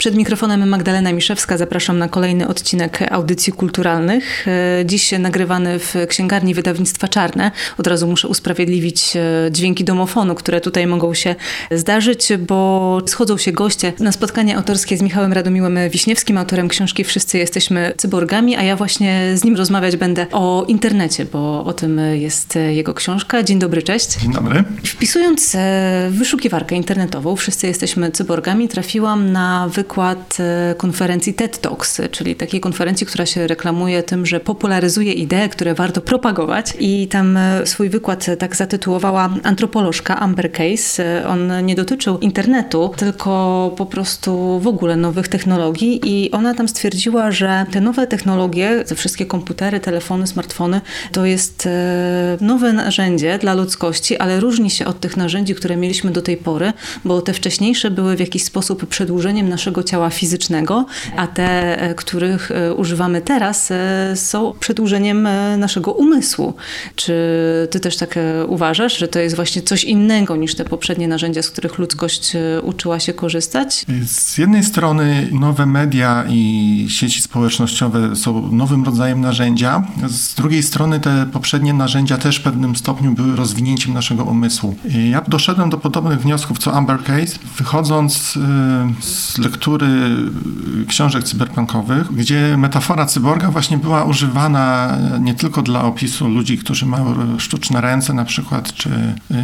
Przed mikrofonem Magdalena Miszewska zapraszam na kolejny odcinek audycji kulturalnych. E, dziś nagrywany w księgarni wydawnictwa Czarne. Od razu muszę usprawiedliwić e, dźwięki domofonu, które tutaj mogą się zdarzyć, bo schodzą się goście na spotkanie autorskie z Michałem Radomiłem Wiśniewskim, autorem książki Wszyscy jesteśmy cyborgami, a ja właśnie z nim rozmawiać będę o internecie, bo o tym jest jego książka. Dzień dobry, cześć. Dzień dobry. Wpisując e, w wyszukiwarkę internetową Wszyscy jesteśmy cyborgami, trafiłam na wykład przykład e, konferencji TED Talks, czyli takiej konferencji, która się reklamuje tym, że popularyzuje idee, które warto propagować. I tam e, swój wykład tak zatytułowała antropolożka Amber Case. E, on nie dotyczył internetu, tylko po prostu w ogóle nowych technologii i ona tam stwierdziła, że te nowe technologie, te wszystkie komputery, telefony, smartfony, to jest nowe narzędzie dla ludzkości, ale różni się od tych narzędzi, które mieliśmy do tej pory, bo te wcześniejsze były w jakiś sposób przedłużeniem naszego naszego ciała fizycznego, a te, e, których e, używamy teraz, e, są przedłużeniem naszego umysłu. Czy ty też tak uważasz, że to jest właśnie coś innego niż te poprzednie narzędzia, z których ludzkość uczyła się korzystać? Z jednej strony nowe media i sieci społecznościowe są nowym rodzajem narzędzia, z drugiej strony te poprzednie narzędzia też w pewnym stopniu były rozwinięciem naszego umysłu. Ja doszedłem do podobnych wniosków co Amber Case, wychodząc z lektury lektury książek cyberpunkowych, gdzie metafora cyborga właśnie była używana nie tylko dla opisu ludzi, którzy mają sztuczne ręce na przykład, czy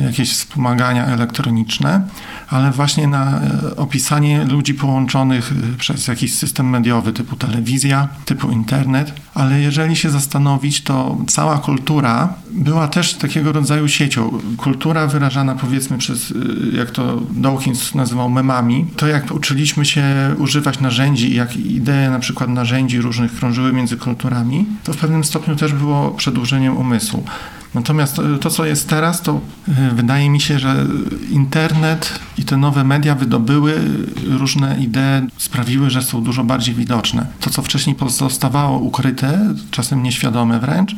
jakieś wspomagania elektroniczne, ale właśnie na opisanie ludzi połączonych przez jakiś system mediowy typu telewizja, typu internet. Ale jeżeli się zastanowić, to cała kultura była też takiego rodzaju siecią. Kultura wyrażana powiedzmy przez, jak to Dawkins nazywał memami, to jak uczyliśmy się używać narzędzi jak idee na przykład narzędzi różnych krążyły między kulturami, to w pewnym stopniu też było przedłużeniem umysłu. Natomiast to, co jest teraz, to e, wydaje mi się, że internet i te nowe media wydobyły różne idee, sprawiły, że są dużo bardziej widoczne. To, co wcześniej pozostawało ukryte, czasem nieświadome wręcz,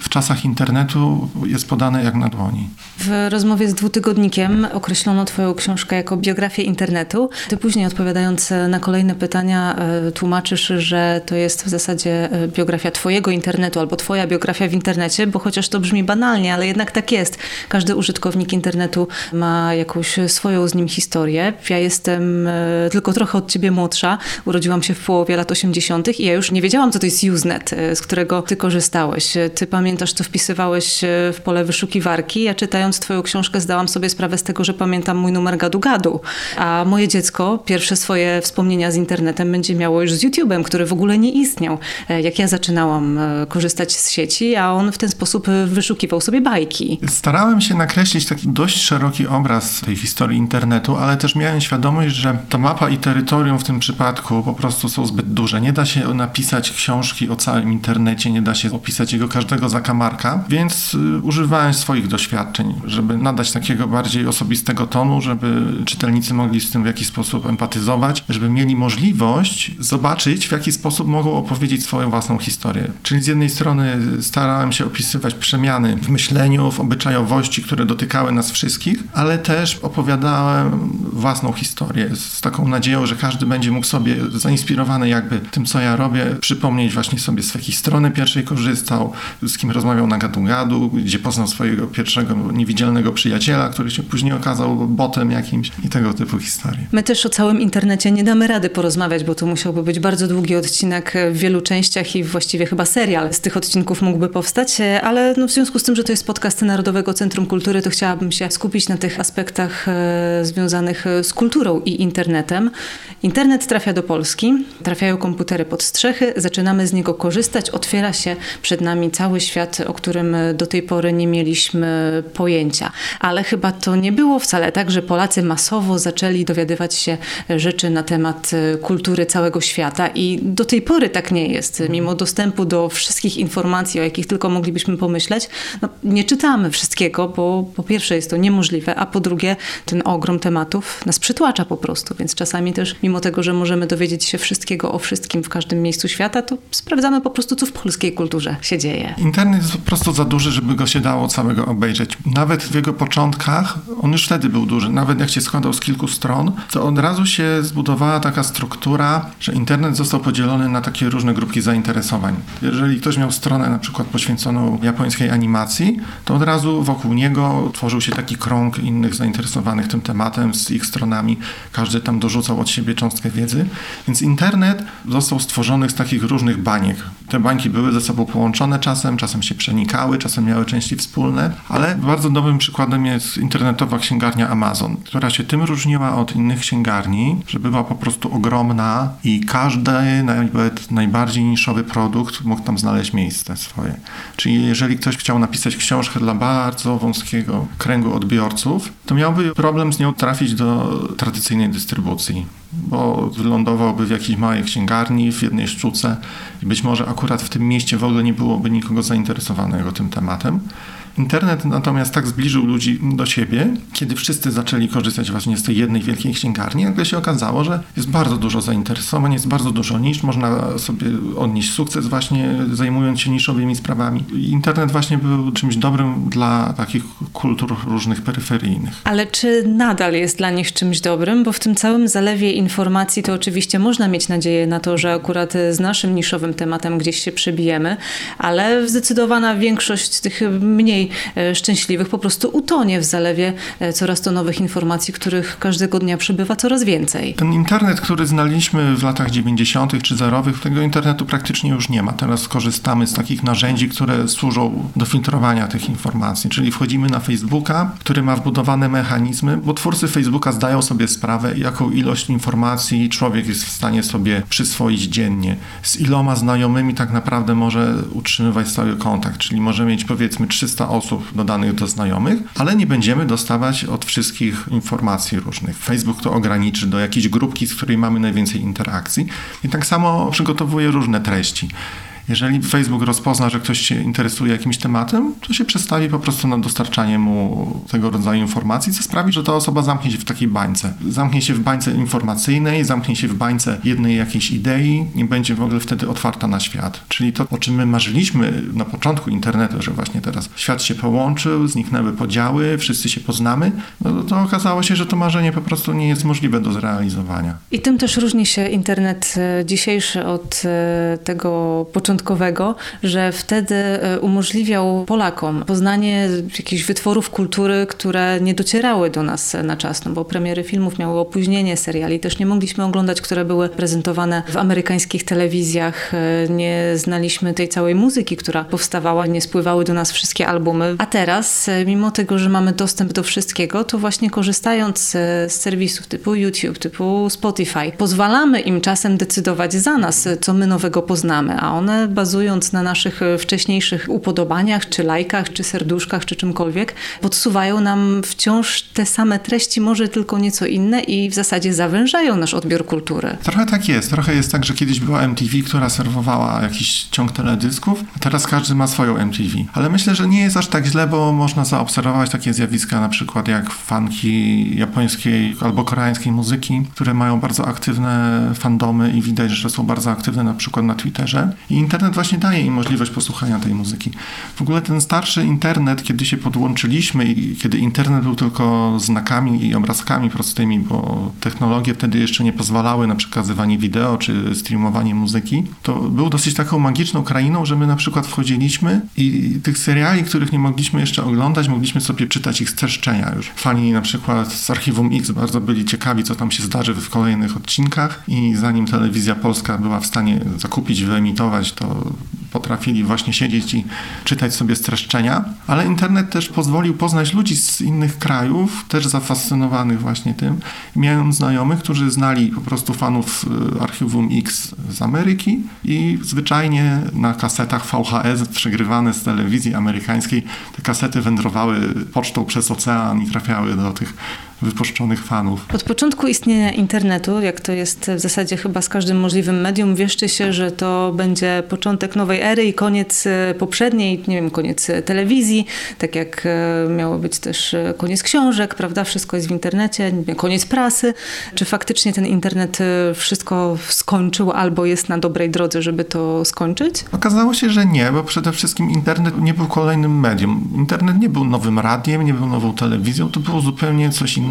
w czasach internetu jest podane jak na dłoni. W rozmowie z dwutygodnikiem określono Twoją książkę jako biografię internetu. Ty później odpowiadając na kolejne pytania e, tłumaczysz, że to jest w zasadzie e, biografia Twojego internetu albo Twoja biografia w internecie, bo chociaż to brzmi banalnie, ale jednak tak jest. Każdy użytkownik internetu ma jakąś swoją z nim historię. Ja jestem e, tylko trochę od Ciebie młodsza. Urodziłam się w połowie lat 80. i ja już nie wiedziałam, co to jest Usenet, z którego Ty korzystałeś. Ty pamiętasz, co wpisywałeś w pole wyszukiwarki. Ja czytając Twoją książkę zdałam sobie sprawę z tego, że pamiętam mój numer gadu-gadu, a moje dziecko pierwsze swoje wspomnienia z internetem będzie miało już z YouTube'em, który w ogóle nie istniał. E, jak ja zaczynałam e, korzystać z sieci, a on w ten sposób e, wyszukiwał sobie bajki. Starałem się nakreślić taki dość szeroki obraz tej historii internetu, ale też miałem świadomość, że ta mapa i terytorium w tym przypadku po prostu są zbyt duże. Nie da się napisać książki o całym internecie, nie da się opisać jego każdego zakamarka, więc używałem swoich doświadczeń żeby nadać takiego bardziej osobistego tonu, żeby czytelnicy mogli z tym w jakiś sposób empatyzować, żeby mieli możliwość zobaczyć, w jaki sposób mogą opowiedzieć swoją własną historię. Czyli z jednej strony starałem się opisywać przemiany w myśleniu, w obyczajowości, które dotykały nas wszystkich, ale też opowiadałem własną historię z taką nadzieją, że każdy będzie mógł sobie zainspirowany jakby tym, co ja robię, przypomnieć właśnie sobie z jakiej strony pierwszej korzystał, z kim rozmawiał na gadu-gadu, gdzie poznał swojego pierwszego niewidzialnego przyjaciela, który się później okazał botem jakimś i tego typu historie. My też o całym internecie nie damy rady porozmawiać, bo to musiałby być bardzo długi odcinek w wielu częściach i właściwie chyba serial z tych odcinków mógłby powstać, ale no w związku z tym, że to jest podcast Narodowego Centrum Kultury, to chciałabym się skupić na tych aspektach e, związanych z kulturą i internetem. Internet trafia do Polski, trafiają komputery pod strzechy, zaczynamy z niego korzystać, otwiera się przed nami cały świat, o którym do tej pory nie mieliśmy pojęcia. Ale chyba to nie było wcale tak, że Polacy masowo zaczęli dowiadywać się rzeczy na temat e, kultury całego świata i do tej pory tak nie jest. Mimo dostępu do wszystkich informacji, o jakich tylko moglibyśmy pomyśleć, no, nie czytamy wszystkiego, bo po pierwsze jest to niemożliwe, a po drugie ten ogrom tematów nas przytłacza po prostu, więc czasami też mimo tego, że możemy dowiedzieć się wszystkiego o wszystkim w każdym miejscu świata, to sprawdzamy po prostu, co w polskiej kulturze się dzieje. Internet jest po prostu za duży, żeby go się dało całego obejrzeć. Nawet w jego początkach, on już wtedy był duży, nawet jak się składał z kilku stron, to od razu się zbudowała taka struktura, że internet został podzielony na takie różne grupki zainteresowań. Jeżeli ktoś miał stronę na przykład poświęconą japońskiej animacji, to od razu wokół niego tworzył się taki krąg innych zainteresowanych tym tematem z ich stronami. Każdy tam dorzucał od siebie cząstkę wiedzy. Więc internet został stworzony z takich różnych baniek. Te bańki były ze sobą połączone czasem, czasem się przenikały, czasem miały części wspólne, ale bardzo dobrym przykładem jest internetowa księgarnia Amazon, która się tym różniła od innych księgarni, że była po prostu ogromna i każdy, nawet najbardziej niszowy produkt mógł tam znaleźć miejsce swoje. Czyli jeżeli ktoś chciał napisać książkę dla bardzo wąskiego kręgu odbiorców, to miałby problem z nią trafić do tradycyjnej dystrybucji bo wylądowałby w jakiejś małej księgarni, w jednej sztuce i być może akurat w tym mieście w ogóle nie byłoby nikogo zainteresowanego tym tematem. Internet natomiast tak zbliżył ludzi do siebie, kiedy wszyscy zaczęli korzystać właśnie z tej jednej wielkiej księgarni, nagle się okazało, że jest bardzo dużo zainteresowań, jest bardzo dużo nisz, można sobie odnieść sukces właśnie zajmując się niszowymi sprawami. Internet właśnie był czymś dobrym dla takich kultur różnych peryferyjnych. Ale czy nadal jest dla nich czymś dobrym? Bo w tym całym zalewie informacji to oczywiście można mieć nadzieję na to, że akurat z naszym niszowym tematem gdzieś się przebijemy, ale zdecydowana większość tych mniej E, szczęśliwych po prostu utonie w zalewie e, coraz to nowych informacji, których każdego dnia przybywa coraz więcej. Ten internet, który znaliśmy w latach 90. czy zerowych, tego internetu praktycznie już nie ma. Teraz korzystamy z takich narzędzi, które służą do filtrowania tych informacji, czyli wchodzimy na Facebooka, który ma wbudowane mechanizmy, bo twórcy Facebooka zdają sobie sprawę, jaką ilość informacji człowiek jest w stanie sobie przyswoić dziennie. Z iloma znajomymi tak naprawdę może utrzymywać stały kontakt, czyli może mieć powiedzmy 300 osób dodanych do znajomych, ale nie będziemy dostawać od wszystkich informacji różnych. Facebook to ograniczy do jakiejś grupki, z której mamy najwięcej interakcji i tak samo przygotowuje różne treści. Jeżeli Facebook rozpozna, że ktoś się interesuje jakimś tematem, to się przestawi po prostu na dostarczanie mu tego rodzaju informacji, co sprawi, że ta osoba zamknie się w takiej bańce. Zamknie się w bańce informacyjnej, zamknie się w bańce jednej jakiejś idei i będzie w ogóle wtedy otwarta na świat. Czyli to, o czym my marzyliśmy na początku internetu, że właśnie teraz świat się połączył, zniknęły podziały, wszyscy się poznamy, no to okazało się, że to marzenie po prostu nie jest możliwe do zrealizowania. I tym też różni się internet e, dzisiejszy od e, tego początku że wtedy e, umożliwiał Polakom poznanie jakichś wytworów kultury, które nie docierały do nas na czas, no bo premiery filmów miały opóźnienie, seriali też nie mogliśmy oglądać, które były prezentowane w amerykańskich telewizjach. E, nie znaliśmy tej całej muzyki, która powstawała, nie spływały do nas wszystkie albumy. A teraz, e, mimo tego, że mamy dostęp do wszystkiego, to właśnie korzystając z serwisów typu YouTube, typu Spotify, pozwalamy im czasem decydować za nas, co my nowego poznamy, a one bazując na naszych e, wcześniejszych upodobaniach, czy lajkach, czy serduszkach, czy czymkolwiek, podsuwają nam wciąż te same treści, może tylko nieco inne i w zasadzie zawężają nasz odbiór kultury. Trochę tak jest. Trochę jest tak, że kiedyś była MTV, która serwowała jakiś ciąg teledysków, teraz każdy ma swoją MTV. Ale myślę, że nie jest aż tak źle, bo można zaobserwować takie zjawiska, na przykład jak fanki japońskiej albo koreańskiej muzyki, które mają bardzo aktywne fandomy i widać, że są bardzo aktywne na przykład na Twitterze. I internet właśnie daje im możliwość posłuchania tej muzyki. W ogóle ten starszy internet, kiedy się podłączyliśmy i kiedy internet był tylko znakami i obrazkami prostymi, bo technologie wtedy jeszcze nie pozwalały na przekazywanie wideo czy streamowanie muzyki, to był dosyć taką magiczną krainą, że my na przykład wchodziliśmy i tych seriali, których nie mogliśmy jeszcze oglądać, mogliśmy sobie czytać ich streszczenia już. Fani na przykład z Archiwum X bardzo byli ciekawi, co tam się zdarzy w kolejnych odcinkach i zanim telewizja polska była w stanie zakupić, wyemitować, to potrafili właśnie siedzieć i czytać sobie streszczenia, ale internet też pozwolił poznać ludzi z innych krajów, też zafascynowanych właśnie tym. Miałem znajomych, którzy znali po prostu fanów y, Archiwum X z Ameryki i zwyczajnie na kasetach VHS przegrywane z telewizji amerykańskiej te kasety wędrowały pocztą przez ocean i trafiały do tych wypuszczonych fanów. Od początku istnienia internetu, jak to jest w zasadzie chyba z każdym możliwym medium, wieszczy się, że to będzie początek nowej ery i koniec e, poprzedniej, nie wiem, koniec e, telewizji, tak jak e, miało być też koniec książek, prawda? Wszystko jest w internecie, koniec prasy. Czy faktycznie ten internet wszystko skończył albo jest na dobrej drodze, żeby to skończyć? Okazało się, że nie, bo przede wszystkim internet nie był kolejnym medium. Internet nie był nowym radiem, nie był nową telewizją, to było zupełnie coś innego.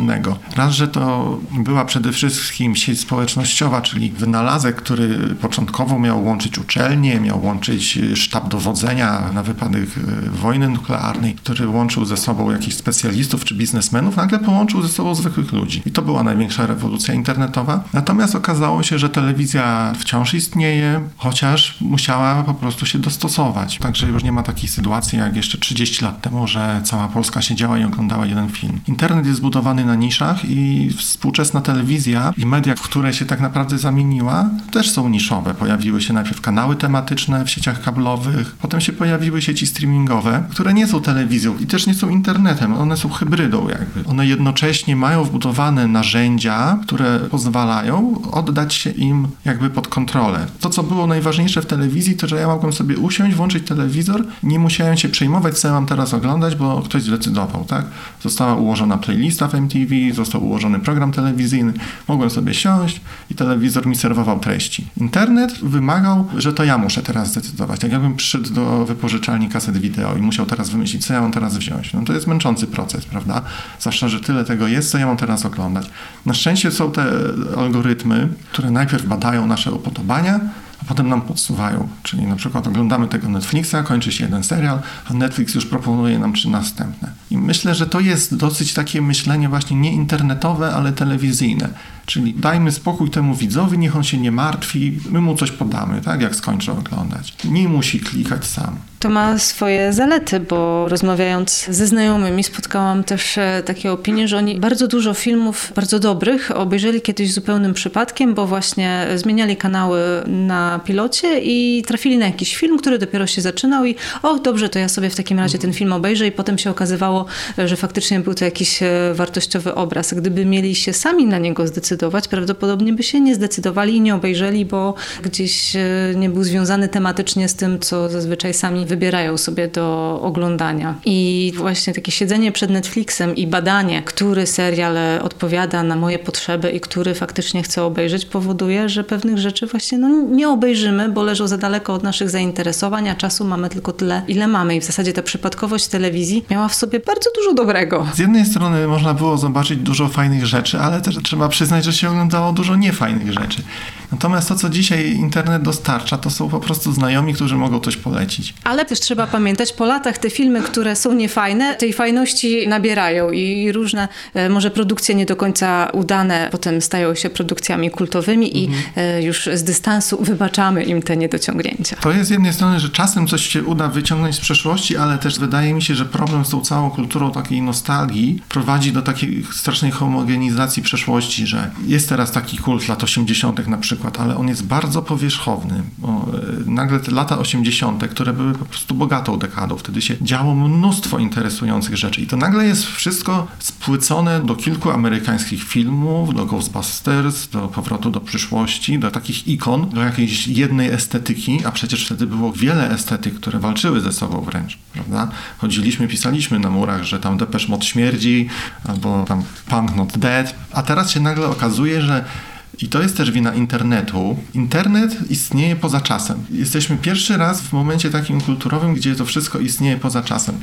Raz, że to była przede wszystkim sieć społecznościowa, czyli wynalazek, który początkowo miał łączyć uczelnie, miał łączyć sztab dowodzenia na wypadek e, wojny nuklearnej, który łączył ze sobą jakichś specjalistów czy biznesmenów, nagle połączył ze sobą zwykłych ludzi. I to była największa rewolucja internetowa. Natomiast okazało się, że telewizja wciąż istnieje, chociaż musiała po prostu się dostosować. Także już nie ma takiej sytuacji jak jeszcze 30 lat temu, że cała Polska siedziała i oglądała jeden film. Internet jest zbudowany na niszach i współczesna telewizja i media, w które się tak naprawdę zamieniła, też są niszowe. Pojawiły się najpierw kanały tematyczne w sieciach kablowych, potem się pojawiły sieci streamingowe, które nie są telewizją i też nie są internetem, one są hybrydą jakby. One jednocześnie mają wbudowane narzędzia, które pozwalają oddać się im jakby pod kontrolę. To, co było najważniejsze w telewizji, to że ja mogłem sobie usiąść, włączyć telewizor, nie musiałem się przejmować, co ja mam teraz oglądać, bo ktoś zdecydował, tak? Została ułożona playlista w MTV, został ułożony program telewizyjny, mogłem sobie siąść i telewizor mi serwował treści. Internet wymagał, że to ja muszę teraz zdecydować. Tak jakbym przyszedł do wypożyczalni kaset wideo i musiał teraz wymyślić, co ja mam teraz wziąć. No to jest męczący proces, prawda? Zwłaszcza, że tyle tego jest, co ja mam teraz oglądać. Na szczęście są te algorytmy, które najpierw badają nasze upodobania, potem nam podsuwają. Czyli na przykład oglądamy tego Netflixa, kończy się jeden serial, a Netflix już proponuje nam trzy następne. I myślę, że to jest dosyć takie myślenie właśnie nie internetowe, ale telewizyjne. Czyli dajmy spokój temu widzowi, niech on się nie martwi, my mu coś podamy, tak, jak skończy oglądać. Nie musi klikać sam. To ma swoje zalety, bo rozmawiając ze znajomymi spotkałam też e, takie opinie, że oni bardzo dużo filmów bardzo dobrych obejrzeli kiedyś zupełnym przypadkiem, bo właśnie zmieniali kanały na pilocie i trafili na jakiś film, który dopiero się zaczynał i o dobrze, to ja sobie w takim razie ten film obejrzę i potem się okazywało, że faktycznie był to jakiś e, wartościowy obraz. Gdyby mieli się sami na niego zdecydować, prawdopodobnie by się nie zdecydowali i nie obejrzeli, bo gdzieś e, nie był związany tematycznie z tym, co zazwyczaj sami wybierają sobie do oglądania. I właśnie takie siedzenie przed Netflixem i badanie, który serial odpowiada na moje potrzeby i który faktycznie chcę obejrzeć, powoduje, że pewnych rzeczy właśnie no, nie obejrzymy, bo leżą za daleko od naszych zainteresowań, a czasu mamy tylko tyle, ile mamy. I w zasadzie ta przypadkowość telewizji miała w sobie bardzo dużo dobrego. Z jednej strony można było zobaczyć dużo fajnych rzeczy, ale też trzeba przyznać, że się oglądało dużo niefajnych rzeczy. Natomiast to, co dzisiaj internet dostarcza, to są po prostu znajomi, którzy mogą coś polecić. Ale też trzeba pamiętać, po latach te filmy, które są niefajne, tej fajności nabierają i różne e, może produkcje nie do końca udane potem stają się produkcjami kultowymi mhm. i e, już z dystansu wybaczamy im te niedociągnięcia. To jest z jednej strony, że czasem coś się uda wyciągnąć z przeszłości, ale też wydaje mi się, że problem z tą całą kulturą takiej nostalgii prowadzi do takiej strasznej homogenizacji przeszłości, że jest teraz taki kult lat 80. na przykład, ale on jest bardzo powierzchowny. Bo e, nagle te lata 80., które były po prostu bogatą dekadą, wtedy się działo mnóstwo interesujących rzeczy i to nagle jest wszystko spłycone do kilku amerykańskich filmów, do Ghostbusters, do Powrotu do przyszłości, do takich ikon, do jakiejś jednej estetyki, a przecież wtedy było wiele estetyk, które walczyły ze sobą wręcz, prawda? Chodziliśmy, pisaliśmy na murach, że tam Depeche Mode śmierdzi, albo tam Punk Not Dead, a teraz się nagle okazuje, że i to jest też wina internetu. Internet istnieje poza czasem. Jesteśmy pierwszy raz w momencie takim kulturowym, gdzie to wszystko istnieje poza czasem.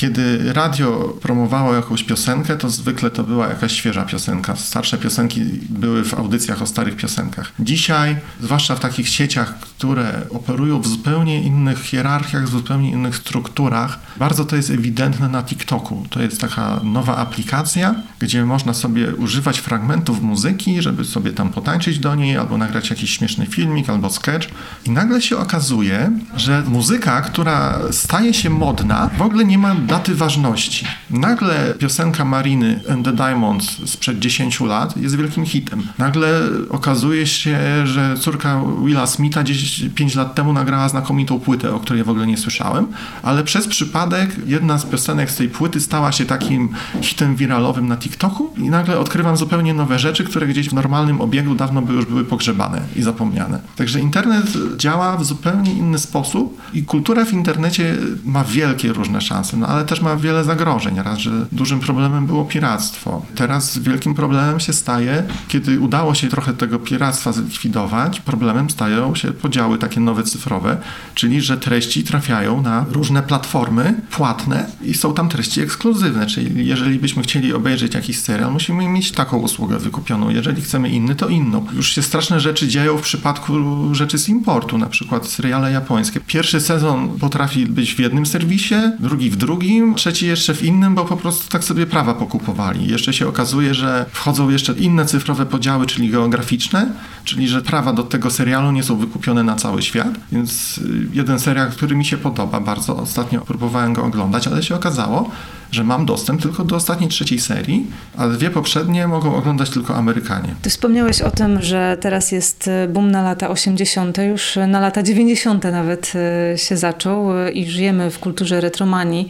Kiedy radio promowało jakąś piosenkę, to zwykle to była jakaś świeża piosenka. Starsze piosenki były w audycjach o starych piosenkach. Dzisiaj, zwłaszcza w takich sieciach, które operują w zupełnie innych hierarchiach, w zupełnie innych strukturach, bardzo to jest ewidentne na TikToku. To jest taka nowa aplikacja, gdzie można sobie używać fragmentów muzyki, żeby sobie tam potańczyć do niej, albo nagrać jakiś śmieszny filmik, albo sketch. I nagle się okazuje, że muzyka, która staje się modna, w ogóle nie ma daty ważności. Nagle piosenka Mariny and the Diamonds sprzed 10 lat jest wielkim hitem. Nagle okazuje się, że córka Willa Smitha 10, 5 lat temu nagrała znakomitą płytę, o której w ogóle nie słyszałem, ale przez przypadek jedna z piosenek z tej płyty stała się takim hitem wiralowym na TikToku i nagle odkrywam zupełnie nowe rzeczy, które gdzieś w normalnym obiegu dawno by już były pogrzebane i zapomniane. Także internet działa w zupełnie inny sposób i kultura w internecie ma wielkie różne szanse, no ale też ma wiele zagrożeń. Raz, że dużym problemem było piractwo. Teraz wielkim problemem się staje, kiedy udało się trochę tego piractwa zlikwidować, problemem stają się podziały takie nowe cyfrowe, czyli że treści trafiają na różne platformy płatne i są tam treści ekskluzywne, czyli jeżeli byśmy chcieli obejrzeć jakiś serial, musimy mieć taką usługę wykupioną. Jeżeli chcemy inny, to inną. Już się straszne rzeczy dzieją w przypadku rzeczy z importu, na przykład seriale japońskie. Pierwszy sezon potrafi być w jednym serwisie, drugi w drugim, trzeci jeszcze w innym, bo po prostu tak sobie prawa pokupowali. Jeszcze się okazuje, że wchodzą jeszcze inne cyfrowe podziały, czyli geograficzne, czyli że prawa do tego serialu nie są wykupione na cały świat. Więc y, jeden serial, który mi się podoba bardzo, ostatnio próbowałem go oglądać, ale się okazało, że mam dostęp tylko do ostatniej trzeciej serii, a dwie poprzednie mogą oglądać tylko Amerykanie. Ty wspomniałeś o tym, że teraz jest e, boom na lata 80., już na lata 90. nawet e, się zaczął i żyjemy w kulturze retromanii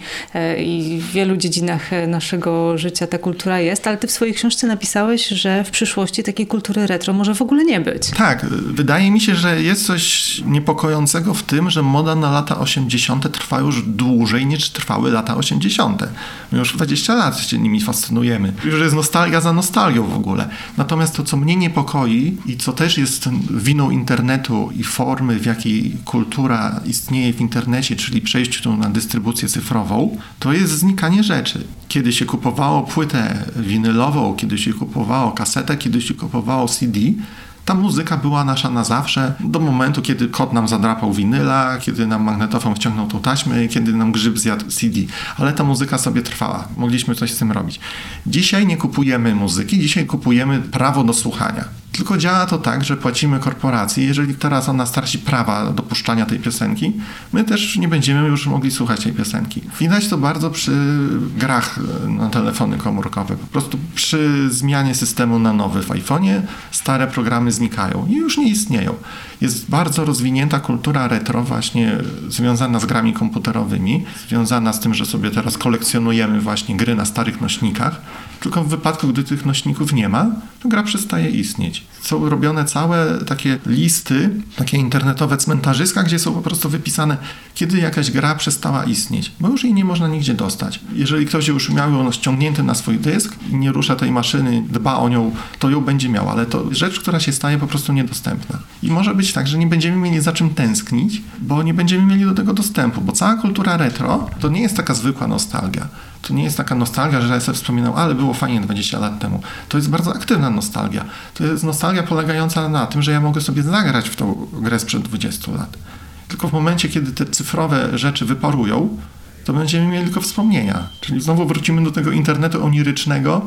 i w wielu dziedzinach naszego życia ta kultura jest, ale ty w swojej książce napisałeś, że w przyszłości takiej kultury retro może w ogóle nie być. Tak, wydaje mi się, że jest coś niepokojącego w tym, że moda na lata 80. trwa już dłużej niż trwały lata 80. My już 20 lat się nimi fascynujemy. Już jest nostalgia za nostalgią w ogóle. Natomiast to, co mnie niepokoi i co też jest winą internetu i formy, w jakiej kultura istnieje w internecie, czyli przejściu na dystrybucję cyfrową, to jest znikanie rzeczy. Kiedy się kupowało płytę winylową, kiedy się kupowało kasetę, kiedy się kupowało CD, ta muzyka była nasza na zawsze, do momentu, kiedy kot nam zadrapał winyla, kiedy nam magnetofon wciągnął tą taśmę, kiedy nam grzyb zjadł CD. Ale ta muzyka sobie trwała. Mogliśmy coś z tym robić. Dzisiaj nie kupujemy muzyki, dzisiaj kupujemy prawo do słuchania. Tylko działa to tak, że płacimy korporacji. Jeżeli teraz ona straci prawa dopuszczania tej piosenki, my też nie będziemy już mogli słuchać tej piosenki. Widać to bardzo przy grach na telefony komórkowe. Po prostu przy zmianie systemu na nowy w iPhone'ie stare programy znikają i już nie istnieją. Jest bardzo rozwinięta kultura retro właśnie związana z grami komputerowymi, związana z tym, że sobie teraz kolekcjonujemy właśnie gry na starych nośnikach tylko w wypadku, gdy tych nośników nie ma, to gra przestaje istnieć. Są robione całe takie listy, takie internetowe cmentarzyska, gdzie są po prostu wypisane, kiedy jakaś gra przestała istnieć, bo już jej nie można nigdzie dostać. Jeżeli ktoś już miał ją ściągnięty na swój dysk nie rusza tej maszyny, dba o nią, to ją będzie miał, ale to rzecz, która się staje po prostu niedostępna. I może być tak, że nie będziemy mieli za czym tęsknić, bo nie będziemy mieli do tego dostępu, bo cała kultura retro to nie jest taka zwykła nostalgia to nie jest taka nostalgia, że sobie wspominam, ale było fajnie 20 lat temu. To jest bardzo aktywna nostalgia. To jest nostalgia polegająca na tym, że ja mogę sobie zagrać w tą grę sprzed 20 lat. Tylko w momencie, kiedy te cyfrowe rzeczy wyparują, to będziemy mieli tylko wspomnienia. Czyli znowu wrócimy do tego internetu onirycznego,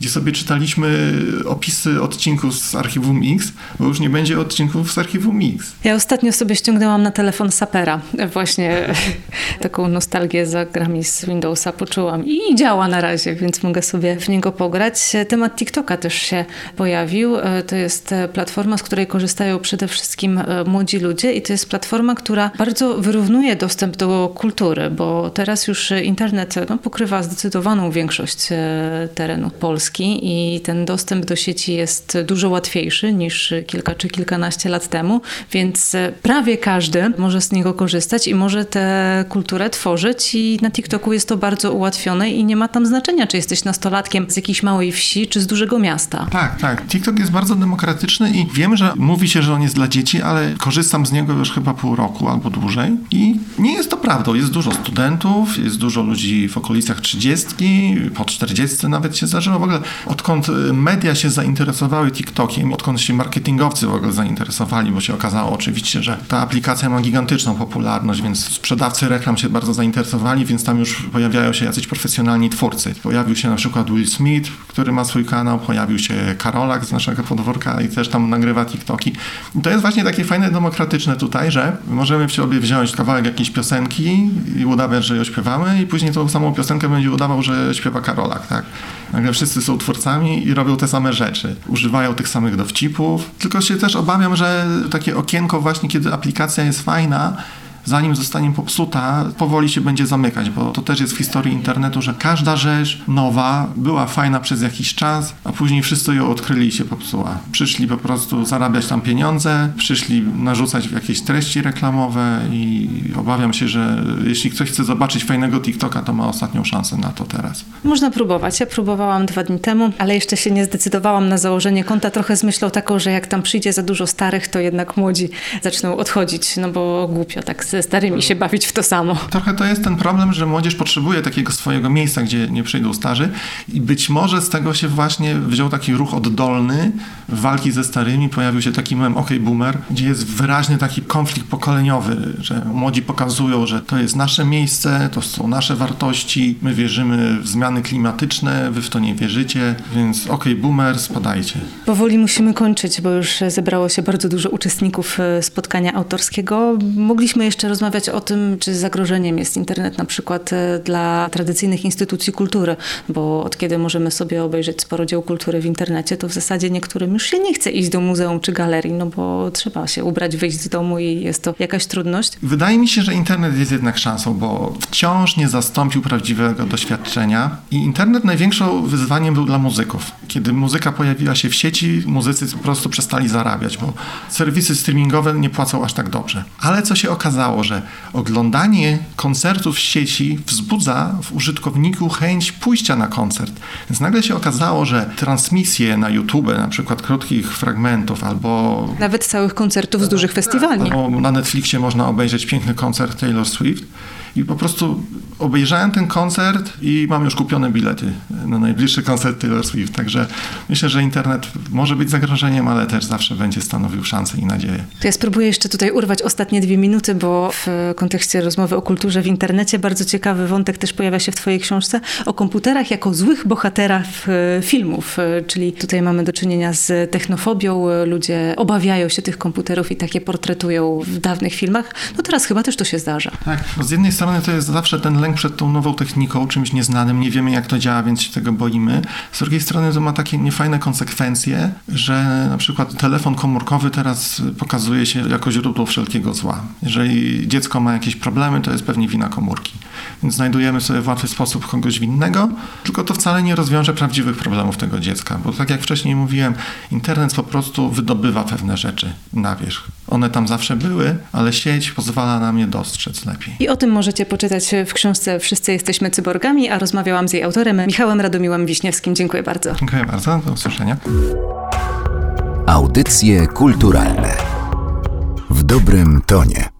gdzie sobie czytaliśmy opisy odcinków z Archiwum X, bo już nie będzie odcinków z Archiwum X. Ja ostatnio sobie ściągnęłam na telefon Sapera. Właśnie taką nostalgię za grami z Windowsa poczułam i działa na razie, więc mogę sobie w niego pograć. Temat TikToka też się pojawił. To jest platforma, z której korzystają przede wszystkim młodzi ludzie i to jest platforma, która bardzo wyrównuje dostęp do kultury, bo teraz już internet no, pokrywa zdecydowaną większość e, terenu Polski Polski i ten dostęp do sieci jest dużo łatwiejszy niż kilka czy kilkanaście lat temu, więc prawie każdy może z niego korzystać i może tę kulturę tworzyć i na TikToku jest to bardzo ułatwione i nie ma tam znaczenia, czy jesteś nastolatkiem z jakiejś małej wsi, czy z dużego miasta. Tak, tak. TikTok jest bardzo demokratyczny i wiem, że mówi się, że on jest dla dzieci, ale korzystam z niego już chyba pół roku albo dłużej i nie jest to prawdą. Jest dużo studentów, jest dużo ludzi w okolicach trzydziestki, po czterdziestce nawet się zdarzyło. W ogóle ogóle odkąd media się zainteresowały TikTokiem, odkąd się marketingowcy w ogóle zainteresowali, bo się okazało oczywiście, że ta aplikacja ma gigantyczną popularność, więc sprzedawcy reklam się bardzo zainteresowali, więc tam już pojawiają się jacyś profesjonalni twórcy. Pojawił się na przykład Will Smith, który ma swój kanał, pojawił się Karolak z naszego podwórka i też tam nagrywa TikToki. I to jest właśnie takie fajne, demokratyczne tutaj, że możemy w sobie wziąć kawałek jakiejś piosenki i udawać, że ją śpiewamy i później tą samą piosenkę będzie udawał, że śpiewa Karolak, tak? Nagle wszyscy są twórcami i robią te same rzeczy. Używają tych samych dowcipów. Tylko się też obawiam, że takie okienko właśnie, kiedy aplikacja jest fajna, zanim zostanie popsuta, powoli się będzie zamykać, bo to też jest w historii internetu, że każda rzecz nowa była fajna przez jakiś czas, a później wszyscy ją odkryli i się popsuła. Przyszli po prostu zarabiać tam pieniądze, przyszli narzucać jakieś treści reklamowe i obawiam się, że jeśli ktoś chce zobaczyć fajnego TikToka, to ma ostatnią szansę na to teraz. Można próbować. Ja próbowałam dwa dni temu, ale jeszcze się nie zdecydowałam na założenie konta, trochę z myślą taką, że jak tam przyjdzie za dużo starych, to jednak młodzi zaczną odchodzić, no bo głupio tak ze starymi się bawić w to samo. Trochę to jest ten problem, że młodzież potrzebuje takiego swojego miejsca, gdzie nie przyjdą starzy i być może z tego się właśnie wziął taki ruch oddolny walki ze starymi, pojawił się taki mem OK Boomer, gdzie jest wyraźny taki konflikt pokoleniowy, że młodzi pokazują, że to jest nasze miejsce, to są nasze wartości, my wierzymy w zmiany klimatyczne, wy w to nie wierzycie, więc OK Boomer, spadajcie. Powoli musimy kończyć, bo już zebrało się bardzo dużo uczestników e, spotkania autorskiego. Mogliśmy jeszcze rozmawiać o tym, czy zagrożeniem jest internet na przykład e, dla tradycyjnych instytucji kultury, bo od kiedy możemy sobie obejrzeć sporo dzieł kultury w internecie, to w zasadzie niektórym już się nie chce iść do muzeum czy galerii, no bo trzeba się ubrać, wyjść z domu i jest to jakaś trudność. Wydaje mi się, że internet jest jednak szansą, bo wciąż nie zastąpił prawdziwego doświadczenia i internet największym wyzwaniem był dla muzyków. Kiedy muzyka pojawiła się w sieci, muzycy po prostu przestali zarabiać, bo serwisy streamingowe nie płacą aż tak dobrze. Ale co się okazało, że oglądanie koncertów w sieci wzbudza w użytkowniku chęć pójścia na koncert. Więc nagle się okazało, że transmisje na YouTube, na przykład krótkich fragmentów albo... Nawet całych koncertów z dużych festiwali. Albo na Netflixie można obejrzeć piękny koncert Taylor Swift i po prostu obejrzałem ten koncert i mam już kupione bilety na najbliższy koncert Taylor Swift. Także myślę, że internet może być zagrożeniem, ale też zawsze będzie stanowił szansę i nadzieję. To ja spróbuję jeszcze tutaj urwać ostatnie dwie minuty, bo w kontekście rozmowy o kulturze w internecie bardzo ciekawy wątek też pojawia się w Twojej książce o komputerach jako złych bohaterach filmów. Czyli tutaj mamy do czynienia z technofobią. Ludzie obawiają się tych komputerów i takie portretują w dawnych filmach. No teraz chyba też to się zdarza. Tak, z jednej strony strony to jest zawsze ten lęk przed tą nową techniką, czymś nieznanym, nie wiemy jak to działa, więc się tego boimy. Z drugiej strony to ma takie niefajne konsekwencje, że na przykład telefon komórkowy teraz pokazuje się jako źródło wszelkiego zła. Jeżeli dziecko ma jakieś problemy, to jest pewnie wina komórki. Więc znajdujemy sobie w łatwy sposób kogoś winnego, tylko to wcale nie rozwiąże prawdziwych problemów tego dziecka, bo tak jak wcześniej mówiłem, internet po prostu wydobywa pewne rzeczy na wierzch. One tam zawsze były, ale sieć pozwala nam je dostrzec lepiej. I o tym możecie poczytać w książce Wszyscy jesteśmy cyborgami, a rozmawiałam z jej autorem Michałem Radomiłem Wiśniewskim. Dziękuję bardzo. Dziękuję bardzo, do usłyszenia. Audycje kulturalne w dobrym tonie.